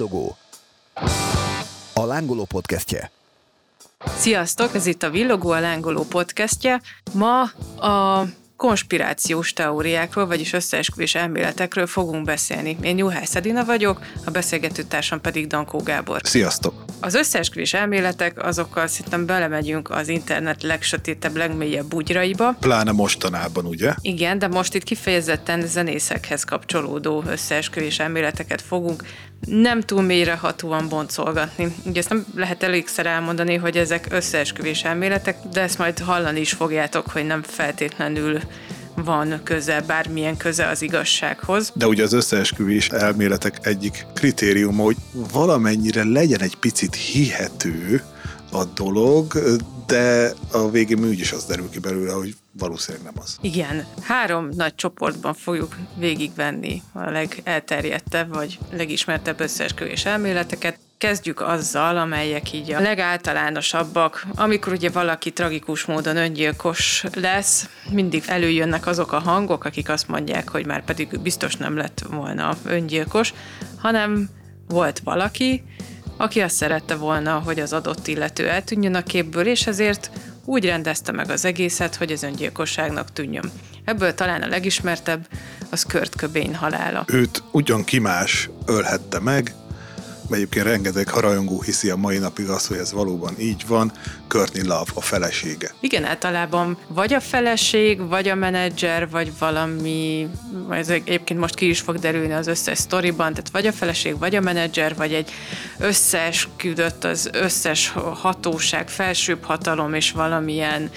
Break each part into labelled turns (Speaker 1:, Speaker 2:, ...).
Speaker 1: Villogó. A lángoló podcastje.
Speaker 2: Sziasztok, ez itt a Villogó, a lángoló podcastje. Ma a konspirációs teóriákról, vagyis összeesküvés elméletekről fogunk beszélni. Én Juhász Edina vagyok, a beszélgető társam pedig Dankó Gábor.
Speaker 3: Sziasztok!
Speaker 2: Az összeesküvés elméletek, azokkal szerintem belemegyünk az internet legsötétebb, legmélyebb bugyraiba.
Speaker 3: Pláne mostanában, ugye?
Speaker 2: Igen, de most itt kifejezetten zenészekhez kapcsolódó összeesküvés elméleteket fogunk nem túl mélyrehatóan boncolgatni. Ugye ezt nem lehet elégszer elmondani, hogy ezek összeesküvés elméletek, de ezt majd hallani is fogjátok, hogy nem feltétlenül van köze, bármilyen köze az igazsághoz.
Speaker 3: De ugye az összeesküvés elméletek egyik kritériuma, hogy valamennyire legyen egy picit hihető a dolog, de a végén úgyis az derül ki belőle, hogy valószínűleg nem az.
Speaker 2: Igen, három nagy csoportban fogjuk végigvenni a legelterjedtebb vagy legismertebb összeesküvés elméleteket. Kezdjük azzal, amelyek így a legáltalánosabbak. Amikor ugye valaki tragikus módon öngyilkos lesz, mindig előjönnek azok a hangok, akik azt mondják, hogy már pedig biztos nem lett volna öngyilkos, hanem volt valaki, aki azt szerette volna, hogy az adott illető eltűnjön a képből, és ezért úgy rendezte meg az egészet, hogy ez öngyilkosságnak tűnjön. Ebből talán a legismertebb az Kurt Cobain halála.
Speaker 3: Őt ugyan ki más ölhette meg, egyébként rengeteg harajongó hiszi a mai napig azt, hogy ez valóban így van, Courtney Love a felesége.
Speaker 2: Igen, általában vagy a feleség, vagy a menedzser, vagy valami, ez egyébként most ki is fog derülni az összes sztoriban, tehát vagy a feleség, vagy a menedzser, vagy egy összeesküdött az összes hatóság, felsőbb hatalom és valamilyen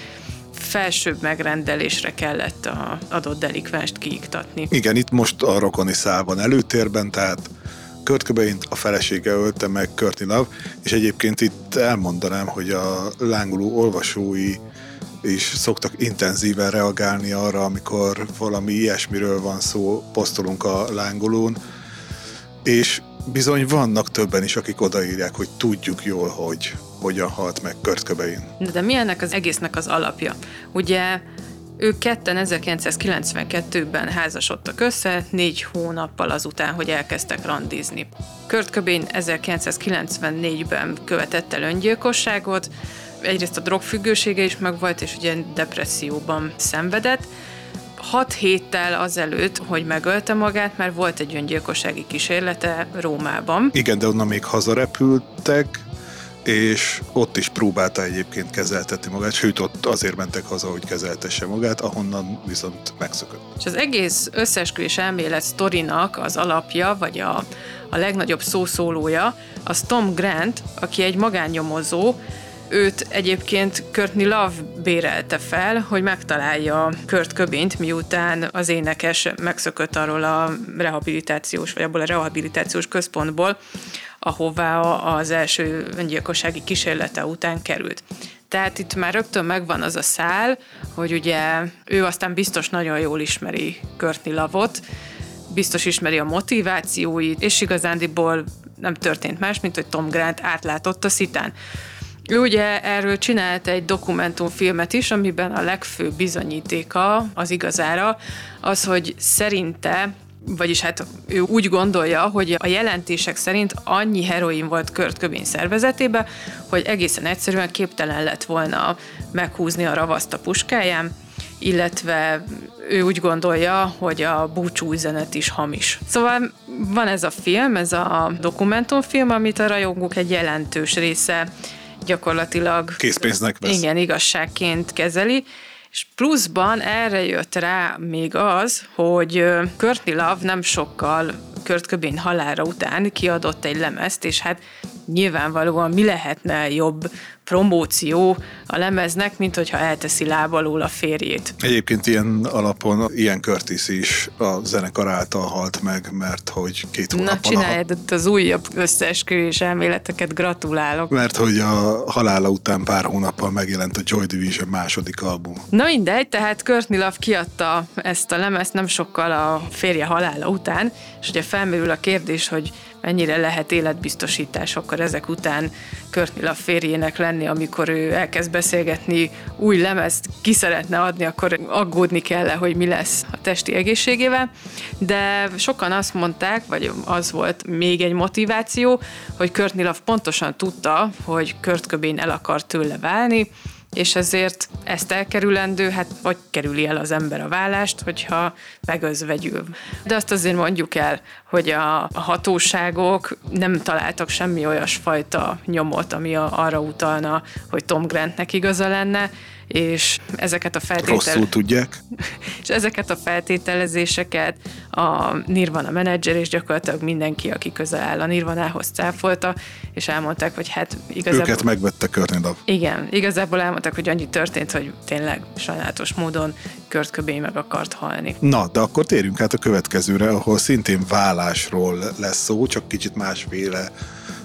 Speaker 2: felsőbb megrendelésre kellett a adott delikvenst kiiktatni.
Speaker 3: Igen, itt most a rokoni szál van előtérben, tehát Kurt cobain a felesége ölte meg Courtney Love, és egyébként itt elmondanám, hogy a lángoló olvasói is szoktak intenzíven reagálni arra, amikor valami ilyesmiről van szó, posztolunk a lángolón, és bizony vannak többen is, akik odaírják, hogy tudjuk jól, hogy hogyan halt meg Kurt Cobain.
Speaker 2: De, de mi ennek az egésznek az alapja? Ugye ők ketten 1992-ben házasodtak össze, négy hónappal azután, hogy elkezdtek randizni. Kurt Cobain 1994-ben követett el öngyilkosságot, egyrészt a drogfüggősége is megvolt, és ugye depresszióban szenvedett, hat héttel azelőtt, hogy megölte magát, mert volt egy öngyilkossági kísérlete Rómában.
Speaker 3: Igen, de onnan még hazarepültek, és ott is próbálta egyébként kezeltetni magát, sőt ott azért mentek haza, hogy kezeltesse magát, ahonnan viszont megszökött.
Speaker 2: És az egész összeesküvés elmélet sztorinak az alapja, vagy a, a legnagyobb szószólója, az Tom Grant, aki egy magánnyomozó, őt egyébként Courtney Love bérelte fel, hogy megtalálja Kurt Köbint, miután az énekes megszökött arról a rehabilitációs, vagy abból a rehabilitációs központból, ahová az első öngyilkossági kísérlete után került. Tehát itt már rögtön megvan az a szál, hogy ugye ő aztán biztos nagyon jól ismeri Courtney Lavot, biztos ismeri a motivációit, és igazándiból nem történt más, mint hogy Tom Grant átlátott a szitán. Ő ugye erről csinált egy dokumentumfilmet is, amiben a legfőbb bizonyítéka az igazára az, hogy szerinte vagyis hát ő úgy gondolja, hogy a jelentések szerint annyi heroin volt Kurt Cobain szervezetébe, hogy egészen egyszerűen képtelen lett volna meghúzni a ravaszt a puskáján, illetve ő úgy gondolja, hogy a búcsú üzenet is hamis. Szóval van ez a film, ez a dokumentumfilm, amit a rajongók egy jelentős része gyakorlatilag
Speaker 3: készpénznek vesz.
Speaker 2: Igen, igazságként kezeli, és pluszban erre jött rá még az, hogy Love nem sokkal Kurt Cobain halára után kiadott egy lemezt, és hát nyilvánvalóan mi lehetne jobb promóció a lemeznek, mint hogyha elteszi lábalól a férjét.
Speaker 3: Egyébként ilyen alapon ilyen Curtis is a zenekar által halt meg, mert hogy két hónappal...
Speaker 2: Na csináljad ott az újabb összeesküvés elméleteket, gratulálok.
Speaker 3: Mert hogy a halála után pár hónappal megjelent a Joy Division második album.
Speaker 2: Na mindegy, tehát Courtney Love kiadta ezt a lemezt nem sokkal a férje halála után, és ugye felmerül a kérdés, hogy mennyire lehet életbiztosítás akkor ezek után Courtney Love férjének lenni, amikor ő elkezd beszélgetni, új lemezt ki szeretne adni, akkor aggódni kell hogy mi lesz a testi egészségével. De sokan azt mondták, vagy az volt még egy motiváció, hogy Courtney Love pontosan tudta, hogy Kurt el akar tőle válni, és ezért ezt elkerülendő, hát vagy kerüli el az ember a vállást, hogyha megözvegyül. De azt azért mondjuk el, hogy a hatóságok nem találtak semmi olyasfajta nyomot, ami arra utalna, hogy Tom Grantnek igaza lenne, és ezeket a feltétel...
Speaker 3: Rosszul tudják.
Speaker 2: És ezeket a feltételezéseket a Nirvana menedzser és gyakorlatilag mindenki, aki közel áll a Nirvanához cáfolta, és elmondták, hogy hát igazából...
Speaker 3: Őket megvette Love.
Speaker 2: Igen, igazából elmondták, hogy annyi történt, hogy tényleg sajnálatos módon Kurt Cobain meg akart halni.
Speaker 3: Na, de akkor térjünk át a következőre, ahol szintén vállásról lesz szó, csak kicsit másféle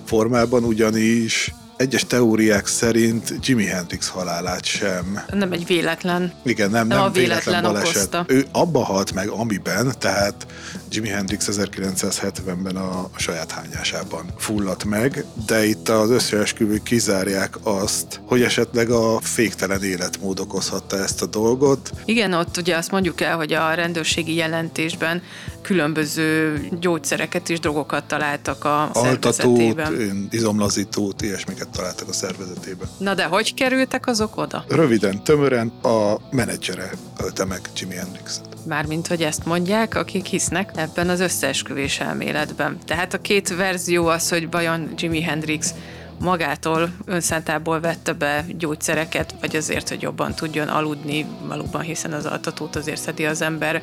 Speaker 3: formában, ugyanis egyes teóriák szerint Jimi Hendrix halálát sem.
Speaker 2: Nem egy véletlen.
Speaker 3: Igen, nem, nem, nem a véletlen, véletlen baleset. Okozta. Ő abba halt meg, amiben, tehát Jimi Hendrix 1970-ben a, a saját hányásában fulladt meg, de itt az összeesküvők kizárják azt, hogy esetleg a féktelen életmód okozhatta ezt a dolgot.
Speaker 2: Igen, ott ugye azt mondjuk el, hogy a rendőrségi jelentésben különböző gyógyszereket és drogokat találtak a Altatót, szervezetében.
Speaker 3: izomlazítót, ilyesmiket találtak a szervezetében.
Speaker 2: Na de hogy kerültek azok oda?
Speaker 3: Röviden, tömören a menedzsere ölte meg Jimi Hendrixet.
Speaker 2: Mármint, hogy ezt mondják, akik hisznek ebben az összeesküvés elméletben. Tehát a két verzió az, hogy vajon Jimi Hendrix magától, önszántából vette be gyógyszereket, vagy azért, hogy jobban tudjon aludni valóban, hiszen az altatót azért szedi az ember,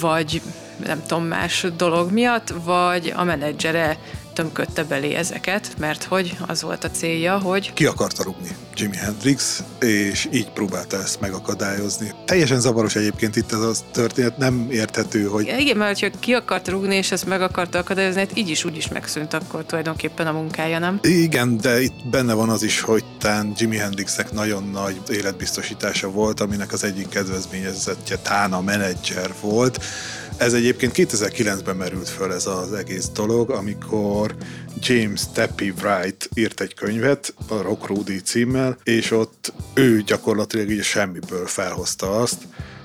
Speaker 2: vagy nem tudom, más dolog miatt, vagy a menedzsere tömködte belé ezeket, mert hogy az volt a célja, hogy...
Speaker 3: Ki akarta rúgni Jimi Hendrix, és így próbálta ezt megakadályozni. Teljesen zavaros egyébként itt ez a történet, nem érthető, hogy...
Speaker 2: Igen, mert ha ki akart rúgni, és ezt meg akarta akadályozni, hát így is úgy is megszűnt akkor tulajdonképpen a munkája, nem?
Speaker 3: Igen, de itt benne van az is, hogy tán Jimi Hendrixnek nagyon nagy életbiztosítása volt, aminek az egyik kedvezményezettje tán a menedzser volt, ez egyébként 2009-ben merült föl ez az egész dolog, amikor James Tappy Wright írt egy könyvet, a Rock Rudy címmel, és ott ő gyakorlatilag így semmiből felhozta azt,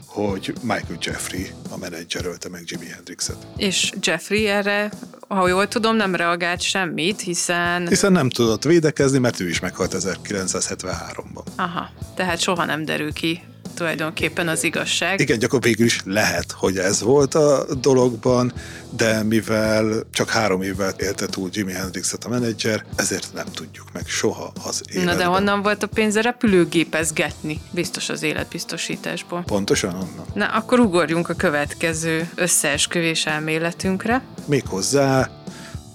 Speaker 3: hogy Michael Jeffrey a menedzser ölte meg Jimi Hendrixet.
Speaker 2: És Jeffrey erre, ha jól tudom, nem reagált semmit, hiszen...
Speaker 3: Hiszen nem tudott védekezni, mert ő is meghalt 1973-ban.
Speaker 2: Aha, tehát soha nem derül ki tulajdonképpen az igazság.
Speaker 3: Igen, gyakorlatilag végül is lehet, hogy ez volt a dologban, de mivel csak három évvel élte túl Jimi Hendrixet a menedzser, ezért nem tudjuk meg soha az életben.
Speaker 2: Na de honnan volt a pénz a repülőgépezgetni? Biztos az életbiztosításból.
Speaker 3: Pontosan onnan.
Speaker 2: Na, akkor ugorjunk a következő összeesküvés elméletünkre.
Speaker 3: Méghozzá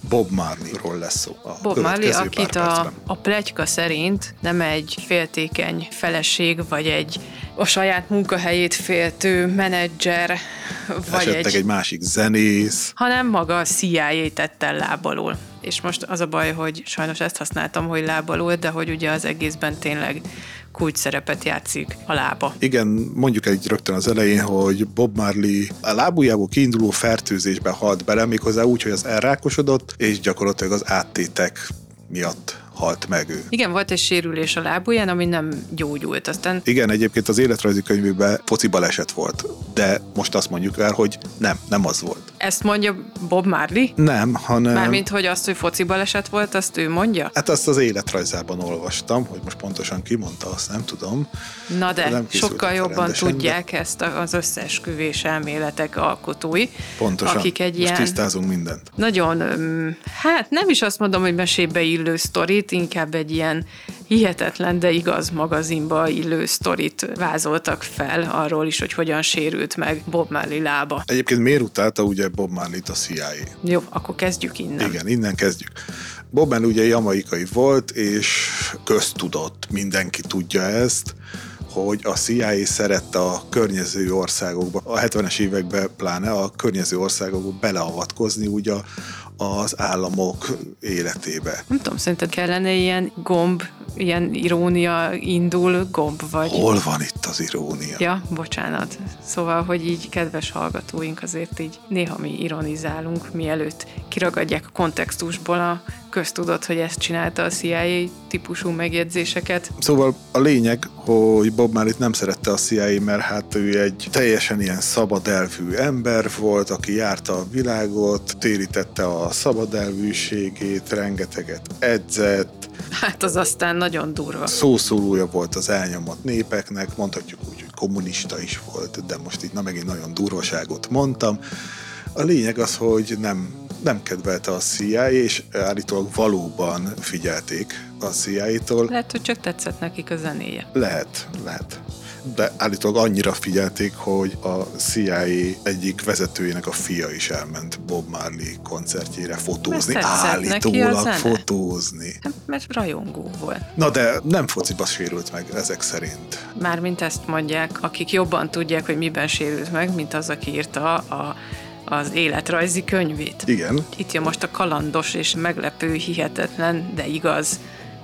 Speaker 3: Bob Marley-ról lesz szó.
Speaker 2: A Bob Marley, akit a, a plegyka szerint nem egy féltékeny feleség, vagy egy a saját munkahelyét féltő menedzser, vagy
Speaker 3: Esetleg egy, egy másik zenész.
Speaker 2: Hanem maga a CIA tett el lábalul. És most az a baj, hogy sajnos ezt használtam, hogy lábalul, de hogy ugye az egészben tényleg kulcs szerepet játszik a lába.
Speaker 3: Igen, mondjuk egy rögtön az elején, hogy Bob Marley a lábújából kiinduló fertőzésbe halt bele, méghozzá úgy, hogy az elrákosodott, és gyakorlatilag az áttétek miatt halt meg ő.
Speaker 2: Igen, volt egy sérülés a lábujján, ami nem gyógyult. Aztán...
Speaker 3: Igen, egyébként az életrajzi könyvében foci baleset volt, de most azt mondjuk el, hogy nem, nem az volt.
Speaker 2: Ezt mondja Bob Marley?
Speaker 3: Nem, hanem...
Speaker 2: Mármint, hogy azt, hogy foci baleset volt, azt ő mondja?
Speaker 3: Hát azt az életrajzában olvastam, hogy most pontosan ki mondta, azt nem tudom.
Speaker 2: Na de, nem sokkal jobban tudják de... ezt az összeesküvés elméletek alkotói.
Speaker 3: Pontosan,
Speaker 2: akik egy
Speaker 3: most
Speaker 2: ilyen
Speaker 3: tisztázunk mindent.
Speaker 2: Nagyon, hát nem is azt mondom, hogy mesébe illő sztorit, sztorit, inkább egy ilyen hihetetlen, de igaz magazinba illő sztorit vázoltak fel arról is, hogy hogyan sérült meg Bob Marley lába.
Speaker 3: Egyébként miért utálta ugye Bob Marley-t a CIA?
Speaker 2: Jó, akkor kezdjük innen.
Speaker 3: Igen, innen kezdjük. Bob Marley ugye jamaikai volt, és köztudott, mindenki tudja ezt, hogy a CIA szerette a környező országokba, a 70-es években pláne a környező országokba beleavatkozni ugye a, az államok életébe.
Speaker 2: Nem tudom, szerinted kellene ilyen gomb, ilyen irónia indul gomb, vagy...
Speaker 3: Hol van itt az irónia?
Speaker 2: Ja, bocsánat. Szóval, hogy így kedves hallgatóink azért így néha mi ironizálunk, mielőtt kiragadják a kontextusból a köztudott, hogy ezt csinálta a CIA típusú megjegyzéseket.
Speaker 3: Szóval a lényeg, hogy Bob Marley nem szerette a CIA, mert hát ő egy teljesen ilyen szabad elvű ember volt, aki járta a világot, térítette a szabad elvűségét, rengeteget edzett.
Speaker 2: Hát az aztán nagyon durva.
Speaker 3: Szószólója volt az elnyomott népeknek, mondhatjuk úgy, hogy kommunista is volt, de most itt na megint nagyon durvaságot mondtam. A lényeg az, hogy nem nem kedvelte a CIA, és állítólag valóban figyelték a CIA-tól.
Speaker 2: Lehet, hogy csak tetszett nekik a zenéje.
Speaker 3: Lehet, lehet. De állítólag annyira figyelték, hogy a CIA egyik vezetőjének a fia is elment Bob Marley koncertjére fotózni. Állítólag fotózni.
Speaker 2: Hát, mert rajongó volt.
Speaker 3: Na de nem fociba sérült meg ezek szerint.
Speaker 2: Mármint ezt mondják, akik jobban tudják, hogy miben sérült meg, mint az, aki írta a az életrajzi könyvét.
Speaker 3: Igen.
Speaker 2: Itt jön most a kalandos és meglepő, hihetetlen, de igaz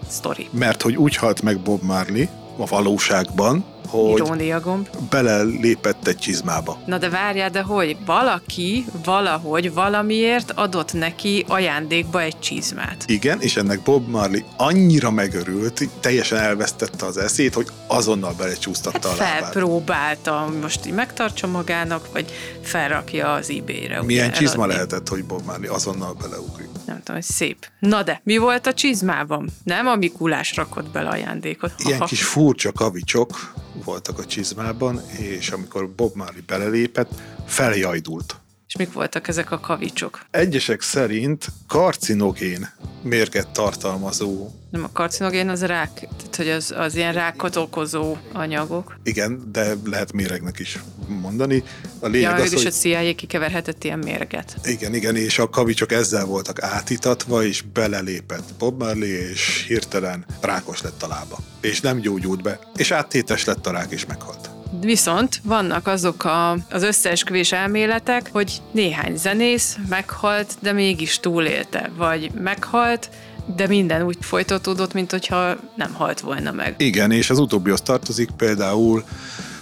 Speaker 2: sztori.
Speaker 3: Mert hogy úgy halt meg Bob Marley a valóságban, hogy
Speaker 2: Irónia gomb.
Speaker 3: belelépett egy csizmába.
Speaker 2: Na de várjál, de hogy valaki valahogy valamiért adott neki ajándékba egy csizmát.
Speaker 3: Igen, és ennek Bob Marley annyira megörült, teljesen elvesztette az eszét, hogy azonnal belecsúsztatta hát a lábát.
Speaker 2: felpróbálta, most így megtartsa magának, vagy felrakja az eBay-re.
Speaker 3: Milyen ugye, csizma eladni. lehetett, hogy Bob Marley azonnal beleugrik?
Speaker 2: Nem tudom, hogy szép. Na de, mi volt a csizmában? Nem a Mikulás rakott bele ajándékot.
Speaker 3: Ilyen kis furcsa kavicsok, voltak a csizmában, és amikor Bob Marley belelépett, feljajdult.
Speaker 2: És mik voltak ezek a kavicsok?
Speaker 3: Egyesek szerint karcinogén mérget tartalmazó.
Speaker 2: Nem a karcinogén, az rák, tehát hogy az, az ilyen rákot okozó anyagok.
Speaker 3: Igen, de lehet méregnek is mondani.
Speaker 2: A lényeg ja, az, hogy... a CIA kikeverhetett ilyen mérget.
Speaker 3: Igen, igen, és a kavicsok ezzel voltak átítatva, és belelépett Bob Marley, és hirtelen rákos lett a lába. És nem gyógyult be, és áttétes lett a rák, és meghalt.
Speaker 2: Viszont vannak azok a, az összeesküvés elméletek, hogy néhány zenész meghalt, de mégis túlélte, vagy meghalt, de minden úgy folytatódott, mint hogyha nem halt volna meg.
Speaker 3: Igen, és az utóbbihoz tartozik például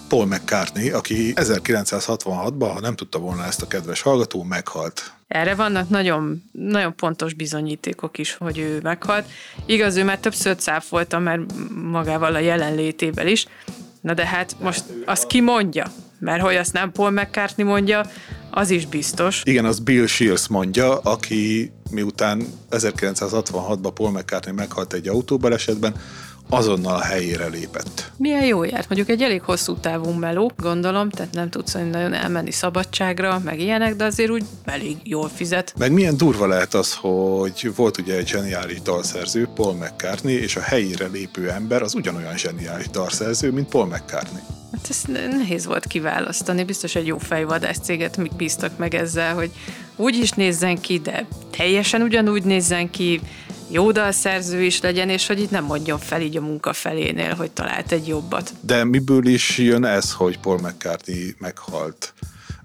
Speaker 3: Paul McCartney, aki 1966-ban, ha nem tudta volna ezt a kedves hallgató, meghalt.
Speaker 2: Erre vannak nagyon, nagyon pontos bizonyítékok is, hogy ő meghalt. Igaz, ő már többször cáfolta, mert magával a jelenlétével is, Na de hát most azt ki mondja? Mert hogy azt nem Paul McCartney mondja, az is biztos.
Speaker 3: Igen, az Bill Shields mondja, aki miután 1966-ban Paul McCartney meghalt egy autóbalesetben, azonnal a helyére lépett.
Speaker 2: Milyen jó járt. Mondjuk egy elég hosszú távú meló, gondolom, tehát nem tudsz nagyon elmenni szabadságra, meg ilyenek, de azért úgy elég jól fizet.
Speaker 3: Meg milyen durva lehet az, hogy volt ugye egy zseniális dalszerző, Paul McCartney, és a helyére lépő ember az ugyanolyan zseniális dalszerző, mint Paul McCartney.
Speaker 2: Hát ez nehéz volt kiválasztani, biztos egy jó fejvadász céget még bíztak meg ezzel, hogy úgy is nézzen ki, de teljesen ugyanúgy nézzen ki, jó dalszerző is legyen, és hogy itt nem mondjon fel így a munka felénél, hogy talált egy jobbat.
Speaker 3: De miből is jön ez, hogy Paul McCartney meghalt?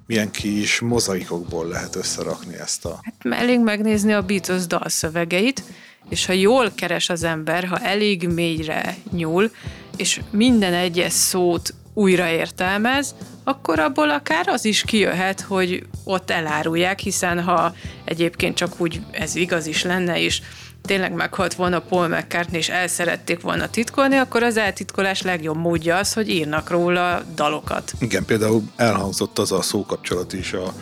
Speaker 3: milyen kis mozaikokból lehet összerakni ezt a...
Speaker 2: Hát elég megnézni a Beatles dalszövegeit, és ha jól keres az ember, ha elég mélyre nyúl, és minden egyes szót újra értelmez, akkor abból akár az is kijöhet, hogy ott elárulják, hiszen ha egyébként csak úgy ez igaz is lenne, és tényleg meghalt volna Paul McCartney, és el szerették volna titkolni, akkor az eltitkolás legjobb módja az, hogy írnak róla dalokat.
Speaker 3: Igen, például elhangzott az a szókapcsolat is a,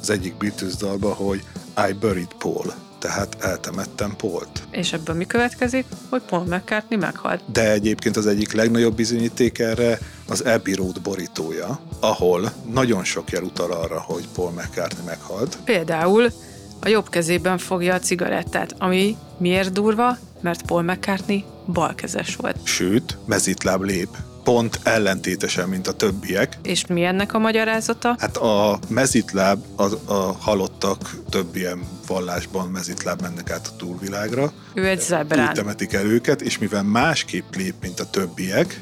Speaker 3: az egyik Beatles dalba, hogy I buried Paul tehát eltemettem Polt.
Speaker 2: És ebből mi következik? Hogy Paul McCartney meghalt.
Speaker 3: De egyébként az egyik legnagyobb bizonyíték erre az Abbey Road borítója, ahol nagyon sok jel utal arra, hogy Paul McCartney meghalt.
Speaker 2: Például a jobb kezében fogja a cigarettát, ami miért durva? Mert Paul McCartney balkezes volt.
Speaker 3: Sőt, mezitláb lép, pont ellentétesen, mint a többiek.
Speaker 2: És mi ennek a magyarázata?
Speaker 3: Hát a mezitláb, a, a halottak több ilyen vallásban mezitláb mennek át a túlvilágra.
Speaker 2: Ő egy zebrán.
Speaker 3: Úgy temetik el őket, és mivel másképp lép, mint a többiek,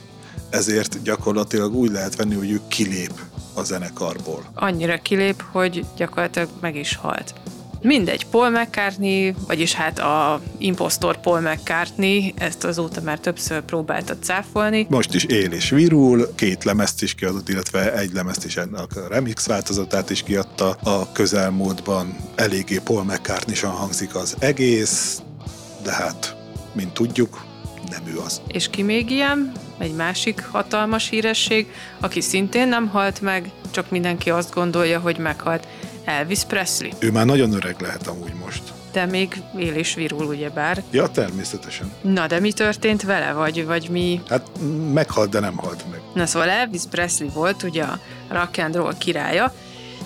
Speaker 3: ezért gyakorlatilag úgy lehet venni, hogy ő kilép a zenekarból.
Speaker 2: Annyira kilép, hogy gyakorlatilag meg is halt. Mindegy, Paul McCartney, vagyis hát a impostor Paul McCartney, ezt azóta már többször próbálta cáfolni.
Speaker 3: Most is él és virul, két lemezt is kiadott, illetve egy lemezt is ennek a remix változatát is kiadta. A közelmúltban eléggé Paul mccartney hangzik az egész, de hát, mint tudjuk, nem ő az.
Speaker 2: És ki még ilyen? Egy másik hatalmas híresség, aki szintén nem halt meg, csak mindenki azt gondolja, hogy meghalt. Elvis Presley.
Speaker 3: Ő már nagyon öreg lehet amúgy most.
Speaker 2: De még él és virul, ugyebár.
Speaker 3: Ja, természetesen.
Speaker 2: Na, de mi történt vele, vagy, vagy mi?
Speaker 3: Hát meghalt, de nem halt meg.
Speaker 2: Na szóval Elvis Presley volt ugye a rock and roll királya,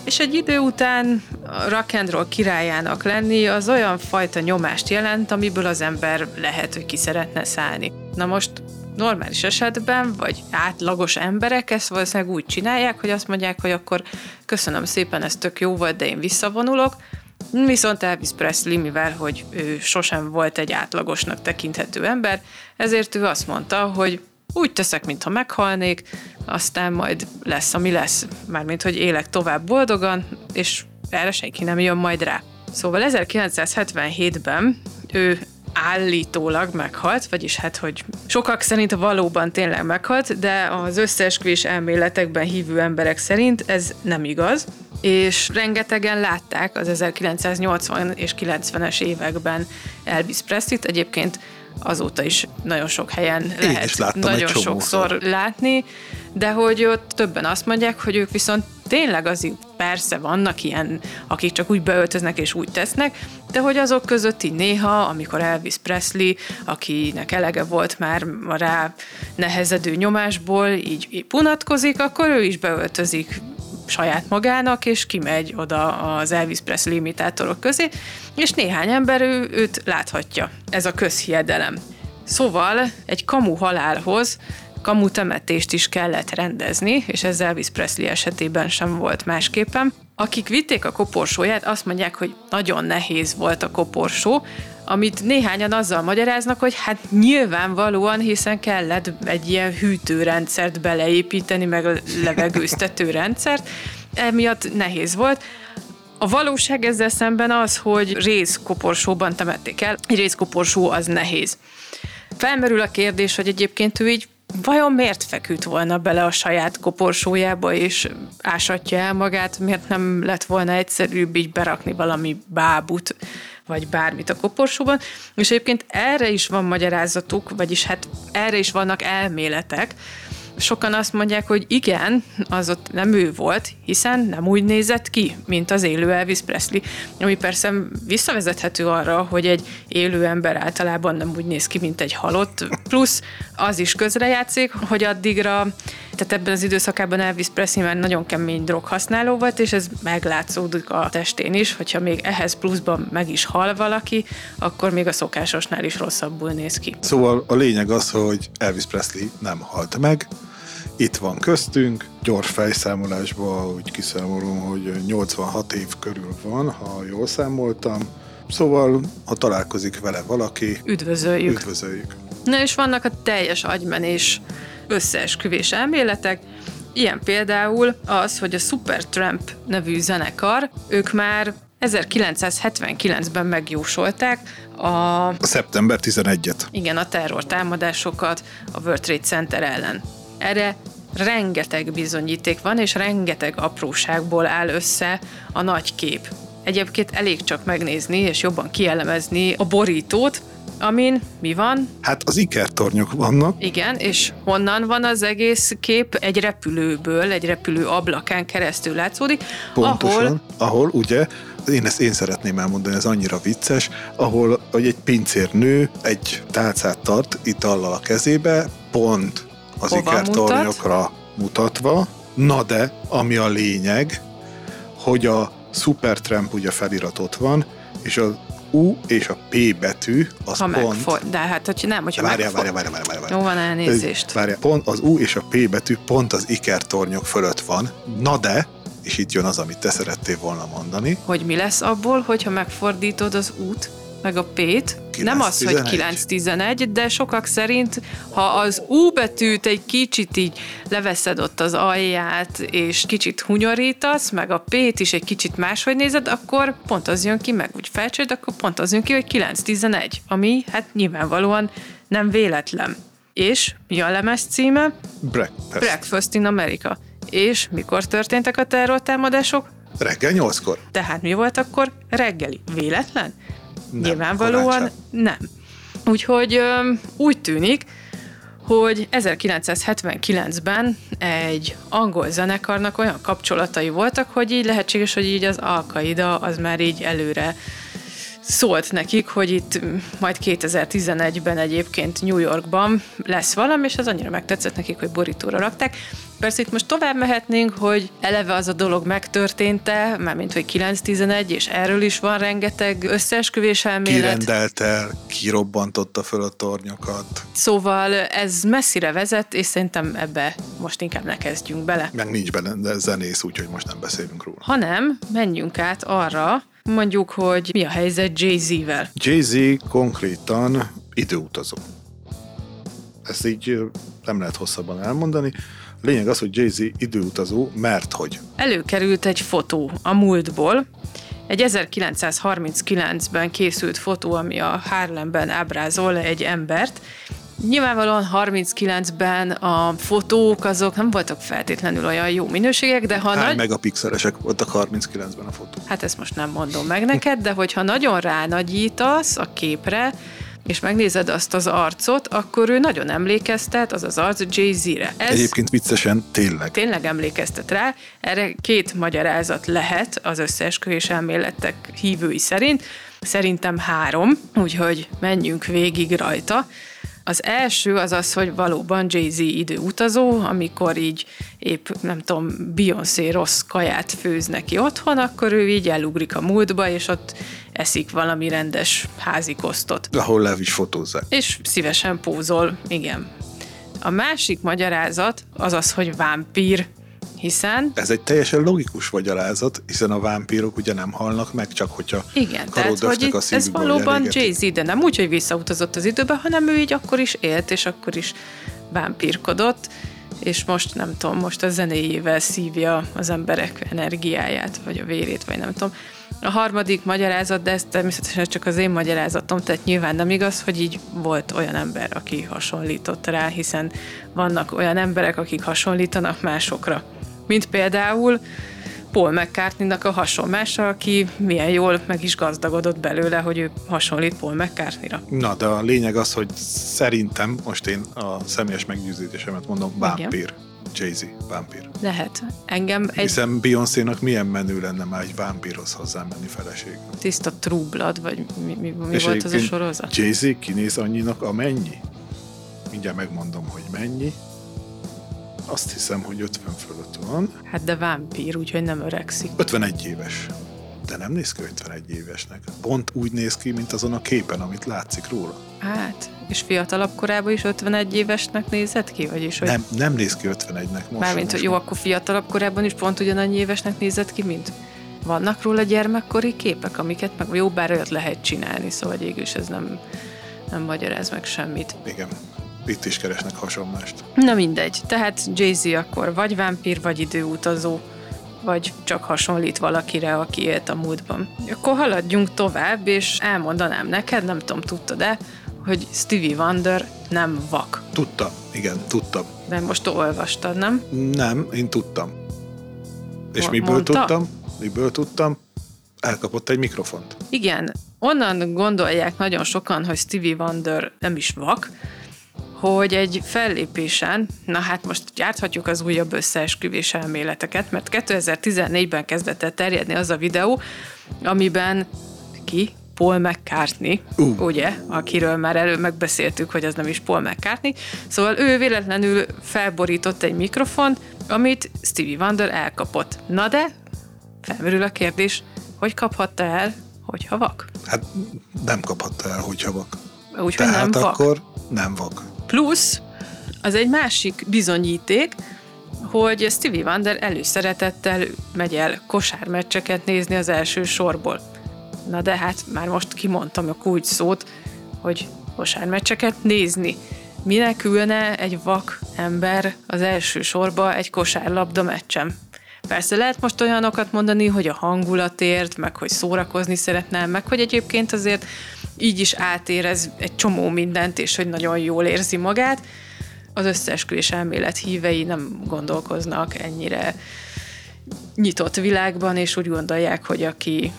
Speaker 2: és egy idő után a rock and roll királyának lenni az olyan fajta nyomást jelent, amiből az ember lehet, hogy ki szeretne szállni. Na most normális esetben, vagy átlagos emberek ezt valószínűleg úgy csinálják, hogy azt mondják, hogy akkor köszönöm szépen, ez tök jó volt, de én visszavonulok, Viszont Elvis Presley, mivel hogy ő sosem volt egy átlagosnak tekinthető ember, ezért ő azt mondta, hogy úgy teszek, mintha meghalnék, aztán majd lesz, ami lesz. Mármint, hogy élek tovább boldogan, és erre senki nem jön majd rá. Szóval 1977-ben ő állítólag meghalt, vagyis hát, hogy sokak szerint valóban tényleg meghalt, de az összeesküvés elméletekben hívő emberek szerint ez nem igaz, és rengetegen látták az 1980 és 90-es években Elvis Presley-t, egyébként azóta is nagyon sok helyen Én lehet nagyon sokszor látni, de hogy ott többen azt mondják, hogy ők viszont tényleg azért persze vannak ilyen, akik csak úgy beöltöznek és úgy tesznek, de hogy azok között így néha, amikor Elvis Presley, akinek elege volt már rá nehezedő nyomásból, így, így punatkozik, akkor ő is beöltözik saját magának, és kimegy oda az Elvis Presley imitátorok közé, és néhány ember ő, őt láthatja. Ez a közhiedelem. Szóval egy kamu halálhoz kamu temetést is kellett rendezni, és ez Elvis Presley esetében sem volt másképpen. Akik vitték a koporsóját, azt mondják, hogy nagyon nehéz volt a koporsó, amit néhányan azzal magyaráznak, hogy hát nyilvánvalóan, hiszen kellett egy ilyen hűtőrendszert beleépíteni, meg levegőztető rendszert, emiatt nehéz volt. A valóság ezzel szemben az, hogy részkoporsóban temették el. Egy részkoporsó az nehéz. Felmerül a kérdés, hogy egyébként ő így vajon miért feküdt volna bele a saját koporsójába, és ásatja el magát, miért nem lett volna egyszerűbb így berakni valami bábut, vagy bármit a koporsóban. És egyébként erre is van magyarázatuk, vagyis hát erre is vannak elméletek, sokan azt mondják, hogy igen, az ott nem ő volt, hiszen nem úgy nézett ki, mint az élő Elvis Presley, ami persze visszavezethető arra, hogy egy élő ember általában nem úgy néz ki, mint egy halott, plusz az is közrejátszik, hogy addigra, tehát ebben az időszakában Elvis Presley már nagyon kemény droghasználó volt, és ez meglátszódik a testén is, hogyha még ehhez pluszban meg is hal valaki, akkor még a szokásosnál is rosszabbul néz ki.
Speaker 3: Szóval a lényeg az, hogy Elvis Presley nem halt meg, itt van köztünk, gyors fejszámolásból úgy kiszámolom, hogy 86 év körül van, ha jól számoltam. Szóval, ha találkozik vele valaki,
Speaker 2: üdvözöljük.
Speaker 3: üdvözöljük.
Speaker 2: Na és vannak a teljes agymenés összeesküvés elméletek, Ilyen például az, hogy a Supertramp nevű zenekar, ők már 1979-ben megjósolták a...
Speaker 3: A szeptember 11-et.
Speaker 2: Igen, a terror támadásokat a World Trade Center ellen. Erre rengeteg bizonyíték van, és rengeteg apróságból áll össze a nagy kép. Egyébként elég csak megnézni és jobban kielemezni a borítót, amin mi van?
Speaker 3: Hát az ikertornyok vannak.
Speaker 2: Igen, és honnan van az egész kép? Egy repülőből, egy repülő ablakán keresztül látszódik.
Speaker 3: Pontosan, ahol, ahol ugye én ezt én szeretném elmondani, ez annyira vicces, ahol hogy egy pincérnő egy tálcát tart itallal a kezébe, pont az ikertornyokra mutat? mutatva. Na de, ami a lényeg, hogy a Supertramp ugye feliratot van, és az U és a P betű az
Speaker 2: ha
Speaker 3: pont...
Speaker 2: Megfog, de hát, hogy nem, hogyha
Speaker 3: várjál, várjál, várjál, várjál, várjál.
Speaker 2: Jó van, elnézést.
Speaker 3: Várjál, pont az U és a P betű pont az ikertornyok fölött van. Na de, és itt jön az, amit te szerettél volna mondani.
Speaker 2: Hogy mi lesz abból, hogyha megfordítod az út, meg a P-t? Nem az, hogy 9-11, de sokak szerint, ha az U betűt egy kicsit így leveszed ott az alját, és kicsit hunyorítasz, meg a P-t is egy kicsit máshogy nézed, akkor pont az jön ki, meg úgy felcsőd, akkor pont az jön ki, hogy 9-11, ami hát nyilvánvalóan nem véletlen. És mi a lemez címe?
Speaker 3: Breakfast.
Speaker 2: Breakfast in America. És mikor történtek a terrortámadások?
Speaker 3: Reggel nyolckor.
Speaker 2: Tehát mi volt akkor? Reggeli. Véletlen?
Speaker 3: Nem,
Speaker 2: Nyilvánvalóan
Speaker 3: korán
Speaker 2: nem. Úgyhogy ö, úgy tűnik, hogy 1979-ben egy angol zenekarnak olyan kapcsolatai voltak, hogy így lehetséges, hogy így az Al-Qaida az már így előre szólt nekik, hogy itt majd 2011-ben egyébként New Yorkban lesz valami, és az annyira megtetszett nekik, hogy borítóra rakták. Persze itt most tovább mehetnénk, hogy eleve az a dolog megtörtént-e, mármint hogy 9-11, és erről is van rengeteg összeesküvés elmélet.
Speaker 3: Kirendelte, kirobbantotta föl a tornyokat,
Speaker 2: Szóval ez messzire vezet, és szerintem ebbe most inkább ne kezdjünk bele.
Speaker 3: meg nincs benne zenész, úgyhogy most nem beszélünk róla.
Speaker 2: Hanem menjünk át arra, mondjuk, hogy mi a helyzet Jay-Z-vel.
Speaker 3: Jay-Z konkrétan időutazó. Ezt így nem lehet hosszabban elmondani. Lényeg az, hogy Jay-Z időutazó, mert hogy
Speaker 2: Előkerült egy fotó a múltból, egy 1939-ben készült fotó, ami a Harlemben ábrázol egy embert. Nyilvánvalóan 39-ben a fotók azok nem voltak feltétlenül olyan jó minőségek, de ha
Speaker 3: hány
Speaker 2: nagy...
Speaker 3: megapixelesek voltak 39-ben a fotó.
Speaker 2: Hát ezt most nem mondom meg neked, de hogyha nagyon ránagyítasz a képre, és megnézed azt az arcot, akkor ő nagyon emlékeztet, az az arc Jay-Z-re. Ez
Speaker 3: Egyébként viccesen tényleg.
Speaker 2: tényleg emlékeztet rá. Erre két magyarázat lehet az összeesküvés elméletek hívői szerint. Szerintem három, úgyhogy menjünk végig rajta. Az első az az, hogy valóban Jay-Z időutazó, amikor így épp, nem tudom, Beyoncé rossz kaját főz neki otthon, akkor ő így elugrik a múltba, és ott eszik valami rendes házi kosztot.
Speaker 3: Ahol le is fotózzák.
Speaker 2: És szívesen pózol, igen. A másik magyarázat az az, hogy vámpír, hiszen
Speaker 3: Ez egy teljesen logikus magyarázat, hiszen a vámpírok ugye nem halnak meg, csak hogyha
Speaker 2: igen, tehát hogy
Speaker 3: a
Speaker 2: ez valóban. Jay-Z, de nem úgy, hogy visszautazott az időbe, hanem ő így akkor is élt, és akkor is vámpírkodott, és most nem tudom, most a zenéjével szívja az emberek energiáját, vagy a vérét, vagy nem tudom. A harmadik magyarázat, de ez természetesen csak az én magyarázatom, tehát nyilván nem igaz, hogy így volt olyan ember, aki hasonlított rá, hiszen vannak olyan emberek, akik hasonlítanak másokra. Mint például Paul McCartney-nak a hasonlása, aki milyen jól meg is gazdagodott belőle, hogy ő hasonlít Paul McCartney-ra.
Speaker 3: Na, de a lényeg az, hogy szerintem, most én a személyes meggyőződésemet mondom, vámpír. Jay-Z, vámpír.
Speaker 2: Lehet. Engem egy
Speaker 3: Hiszen Beyoncé-nak milyen menő lenne már egy vámpírhoz hozzámenni feleség.
Speaker 2: tiszta True Blood, vagy mi, mi, mi
Speaker 3: És
Speaker 2: volt az a sorozat?
Speaker 3: Jay-Z kinéz annyinak, amennyi. Mindjárt megmondom, hogy mennyi. Azt hiszem, hogy 50 fölött van.
Speaker 2: Hát de vámpír, úgyhogy nem öregszik.
Speaker 3: 51 éves. De nem néz ki 51 évesnek. Pont úgy néz ki, mint azon a képen, amit látszik róla.
Speaker 2: Hát, és fiatalabb korában is 51 évesnek nézett ki? Vagyis, hogy
Speaker 3: Nem, nem néz ki 51-nek most.
Speaker 2: Mármint, hogy jó, akkor fiatalabb korában is pont ugyanannyi évesnek nézett ki, mint vannak róla gyermekkori képek, amiket meg jó, bár olyat lehet csinálni, szóval végül is ez nem, nem magyaráz meg semmit.
Speaker 3: Igen. Itt is keresnek hasonlást.
Speaker 2: Na mindegy, tehát Jay-Z akkor vagy vámpír, vagy időutazó, vagy csak hasonlít valakire, aki élt a múltban. Akkor haladjunk tovább, és elmondanám neked, nem tudom, tudtad-e, hogy Stevie Wonder nem vak.
Speaker 3: Tudtam. Igen, tudtam.
Speaker 2: De most olvastad, nem?
Speaker 3: Nem, én tudtam. És
Speaker 2: Mo-
Speaker 3: miből
Speaker 2: mondta?
Speaker 3: tudtam? Miből tudtam? Elkapott egy mikrofont.
Speaker 2: Igen, onnan gondolják nagyon sokan, hogy Stevie Wonder nem is vak, hogy egy fellépésen, na hát most gyárthatjuk az újabb összeesküvés elméleteket, mert 2014-ben kezdett el terjedni az a videó, amiben ki? Paul McCartney,
Speaker 3: Ú.
Speaker 2: ugye, akiről már elő megbeszéltük, hogy az nem is Paul McCartney. Szóval ő véletlenül felborított egy mikrofont, amit Stevie Wonder elkapott. Na de, felmerül a kérdés, hogy kaphatta el, hogyha vak?
Speaker 3: Hát nem kaphatta el, hogyha vak.
Speaker 2: Úgyhogy
Speaker 3: Tehát
Speaker 2: nem vak.
Speaker 3: akkor nem vak.
Speaker 2: Plusz, az egy másik bizonyíték, hogy Stevie Wonder előszeretettel megy el kosármeccseket nézni az első sorból. Na de hát már most kimondtam a kulcs szót, hogy kosármeccseket nézni. Minek ülne egy vak ember az első sorba egy kosárlabda meccsen? Persze lehet most olyanokat mondani, hogy a hangulatért, meg hogy szórakozni szeretne, meg hogy egyébként azért így is átérez egy csomó mindent, és hogy nagyon jól érzi magát. Az összeesküvés elmélet hívei nem gondolkoznak ennyire nyitott világban, és úgy gondolják, hogy aki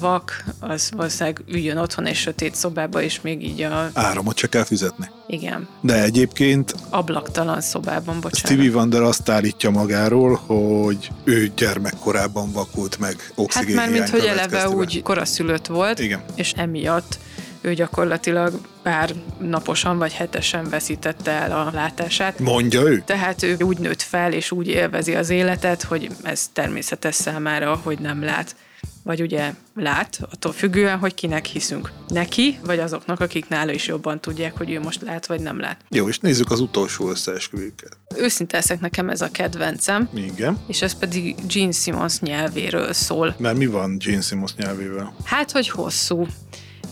Speaker 2: vak, az valószínűleg üljön otthon egy sötét szobába, és még így a...
Speaker 3: Áramot csak kell fizetni.
Speaker 2: Igen.
Speaker 3: De egyébként
Speaker 2: Ablaktalan szobában, bocsánat.
Speaker 3: Stevie Wonder azt állítja magáról, hogy ő gyermekkorában vakult meg
Speaker 2: Hát
Speaker 3: oxigén
Speaker 2: már mint hogy eleve úgy koraszülött volt,
Speaker 3: Igen.
Speaker 2: és emiatt ő gyakorlatilag pár naposan vagy hetesen veszítette el a látását.
Speaker 3: Mondja ő?
Speaker 2: Tehát ő úgy nőtt fel, és úgy élvezi az életet, hogy ez természetes számára, hogy nem lát. Vagy ugye lát, attól függően, hogy kinek hiszünk. Neki, vagy azoknak, akik nála is jobban tudják, hogy ő most lát, vagy nem lát.
Speaker 3: Jó, és nézzük az utolsó összeesküvőket.
Speaker 2: Őszinte leszek, nekem ez a kedvencem,
Speaker 3: Igen.
Speaker 2: és ez pedig Gene Simmons nyelvéről szól.
Speaker 3: Mert mi van Gene Simmons nyelvével?
Speaker 2: Hát, hogy hosszú.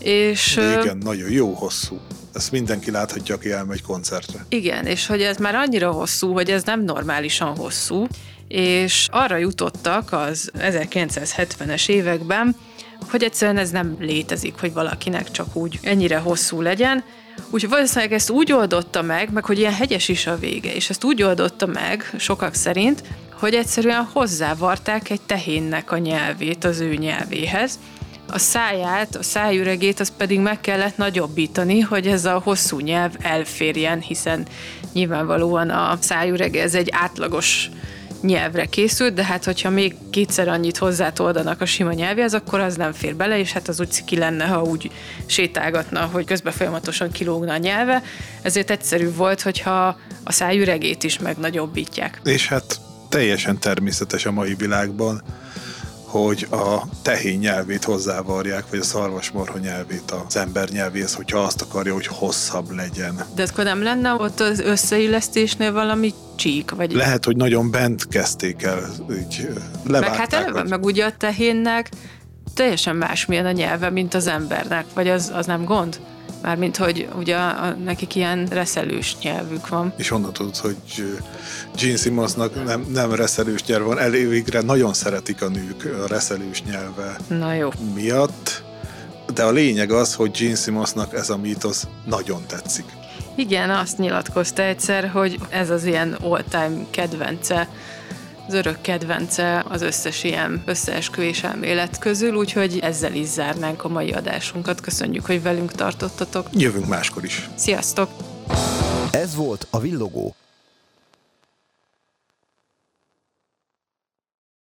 Speaker 2: És ö,
Speaker 3: Igen, nagyon jó hosszú. Ezt mindenki láthatja, aki elmegy koncertre.
Speaker 2: Igen, és hogy ez már annyira hosszú, hogy ez nem normálisan hosszú, és arra jutottak az 1970-es években, hogy egyszerűen ez nem létezik, hogy valakinek csak úgy ennyire hosszú legyen, Úgyhogy valószínűleg ezt úgy oldotta meg, meg hogy ilyen hegyes is a vége, és ezt úgy oldotta meg, sokak szerint, hogy egyszerűen hozzávarták egy tehénnek a nyelvét az ő nyelvéhez, a száját, a szájüregét, az pedig meg kellett nagyobbítani, hogy ez a hosszú nyelv elférjen, hiszen nyilvánvalóan a szájürege ez egy átlagos nyelvre készült, de hát hogyha még kétszer annyit hozzátoldanak a sima nyelvhez, akkor az nem fér bele, és hát az úgy ciki lenne, ha úgy sétálgatna, hogy közben folyamatosan kilógna a nyelve, ezért egyszerű volt, hogyha a szájüregét is megnagyobbítják.
Speaker 3: És hát teljesen természetes a mai világban, hogy a tehén nyelvét hozzávarják, vagy a szarvasmarha nyelvét az ember nyelvéhez, hogyha azt akarja, hogy hosszabb legyen.
Speaker 2: De akkor nem lenne ott az összeillesztésnél valami csík, vagy
Speaker 3: Lehet, hogy nagyon bent kezdték el, így.
Speaker 2: Meg hát eleve,
Speaker 3: vagy-
Speaker 2: meg ugye a tehénnek teljesen másmilyen a nyelve, mint az embernek, vagy az, az nem gond? Mármint, hogy ugye a, nekik ilyen reszelős nyelvük van.
Speaker 3: És honnan tudod, hogy Gene Simmonsnak nem, nem reszelős nyelv van, elég nagyon szeretik a nők a reszelős nyelve
Speaker 2: Na jó.
Speaker 3: miatt, de a lényeg az, hogy Gene Simmonsnak ez a mítosz nagyon tetszik.
Speaker 2: Igen, azt nyilatkozta egyszer, hogy ez az ilyen all-time kedvence, az örök kedvence az összes ilyen összeesküvés elmélet közül, úgyhogy ezzel is zárnánk a mai adásunkat. Köszönjük, hogy velünk tartottatok.
Speaker 3: Jövünk máskor is.
Speaker 2: Sziasztok!
Speaker 1: Ez volt a Villogó,